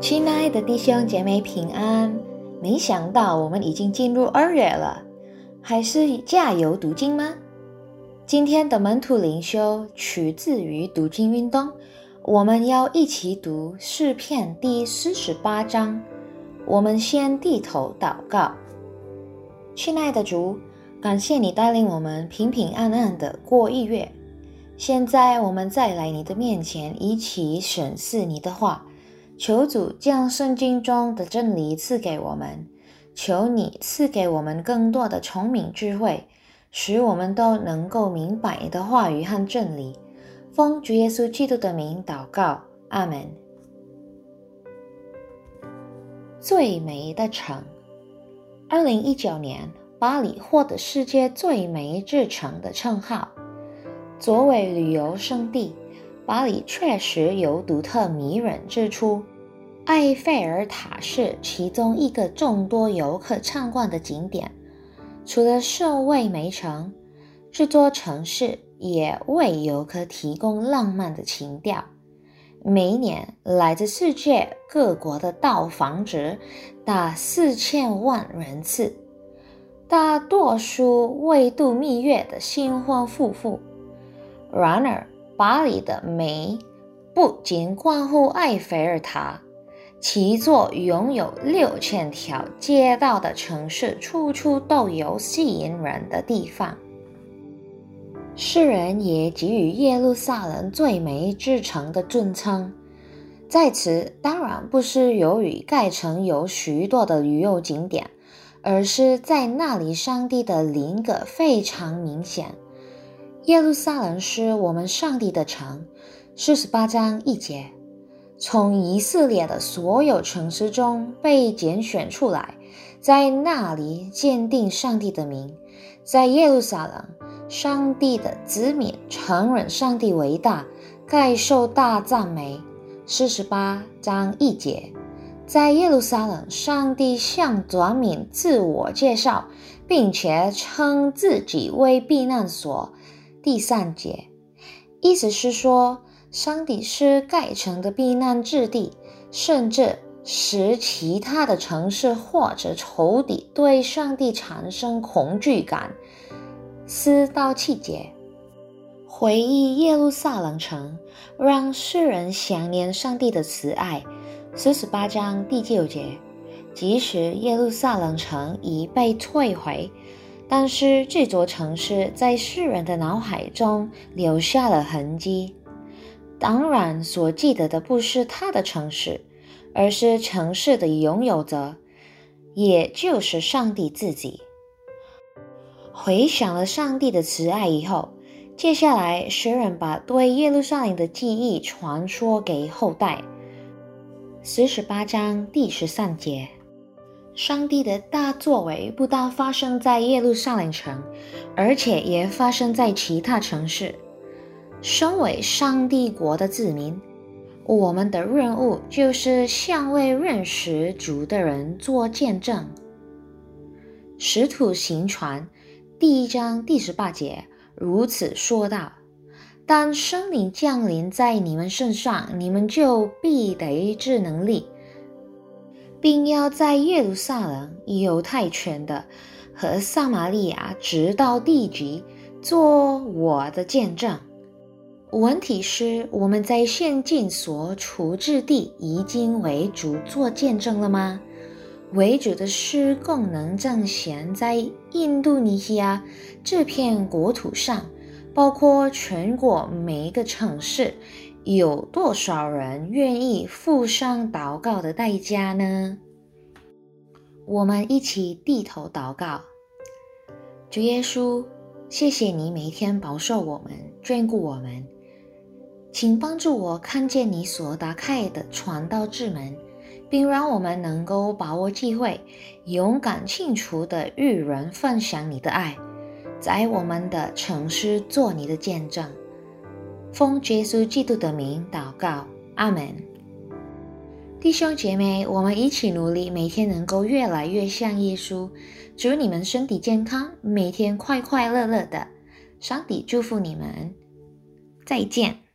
亲爱的弟兄姐妹平安！没想到我们已经进入二月了，还是加油读经吗？今天的门徒灵修取自于读经运动，我们要一起读诗篇第四十八章。我们先低头祷告，亲爱的主，感谢你带领我们平平安安的过一月。现在我们再来你的面前，一起审视你的话。求主将圣经中的真理赐给我们，求你赐给我们更多的聪明智慧，使我们都能够明白你的话语和真理。奉主耶稣基督的名祷告，阿门。最美的城，二零一九年，巴黎获得世界最美之城的称号。作为旅游胜地。巴黎确实有独特迷人之处。埃菲尔塔是其中一个众多游客参观的景点。除了社会美城，这座城市也为游客提供浪漫的情调。每年来自世界各国的到访者达四千万人次，大多数为度蜜月的新婚夫妇。然而，巴黎的美不仅关乎埃菲尔塔，其座拥有六千条街道的城市，处处都有吸引人的地方。诗人也给予耶路撒冷最美之城的尊称，在此当然不是由于该城有许多的旅游景点，而是在那里上帝的灵格非常明显。耶路撒冷是我们上帝的城，四十八章一节，从以色列的所有城市中被拣选出来，在那里坚定上帝的名。在耶路撒冷，上帝的子民承认上帝伟大，该受大赞美。四十八章一节，在耶路撒冷，上帝向转民自我介绍，并且称自己为避难所。第三节，意思是说，上帝是盖城的避难之地，甚至使其他的城市或者仇敌对上帝产生恐惧感。四到七节，回忆耶路撒冷城，让世人想念上帝的慈爱。四十八章第九节，即使耶路撒冷城已被摧毁。但是这座城市在世人的脑海中留下了痕迹。当然，所记得的不是他的城市，而是城市的拥有者，也就是上帝自己。回想了上帝的慈爱以后，接下来诗人把对耶路撒冷的记忆传说给后代。四十八章第十三节。上帝的大作为不但发生在耶路撒冷城，而且也发生在其他城市。身为上帝国的子民，我们的任务就是向未认识主的人做见证。使徒行传第一章第十八节如此说道：“当圣灵降临在你们身上，你们就必得之能力。”并要在耶路撒冷、犹太全的和撒玛利亚直到地极做我的见证。问题是，我们在现今所处之地已经为主做见证了吗？为主的施工能彰显在印度尼西亚这片国土上，包括全国每一个城市。有多少人愿意付上祷告的代价呢？我们一起低头祷告，主耶稣，谢谢你每天保守我们、眷顾我们，请帮助我看见你所打开的传道之门，并让我们能够把握机会，勇敢、清楚的与人分享你的爱，在我们的城市做你的见证。奉耶稣基督的名祷告，阿门。弟兄姐妹，我们一起努力，每天能够越来越像耶稣。祝你们身体健康，每天快快乐乐的。上帝祝福你们，再见。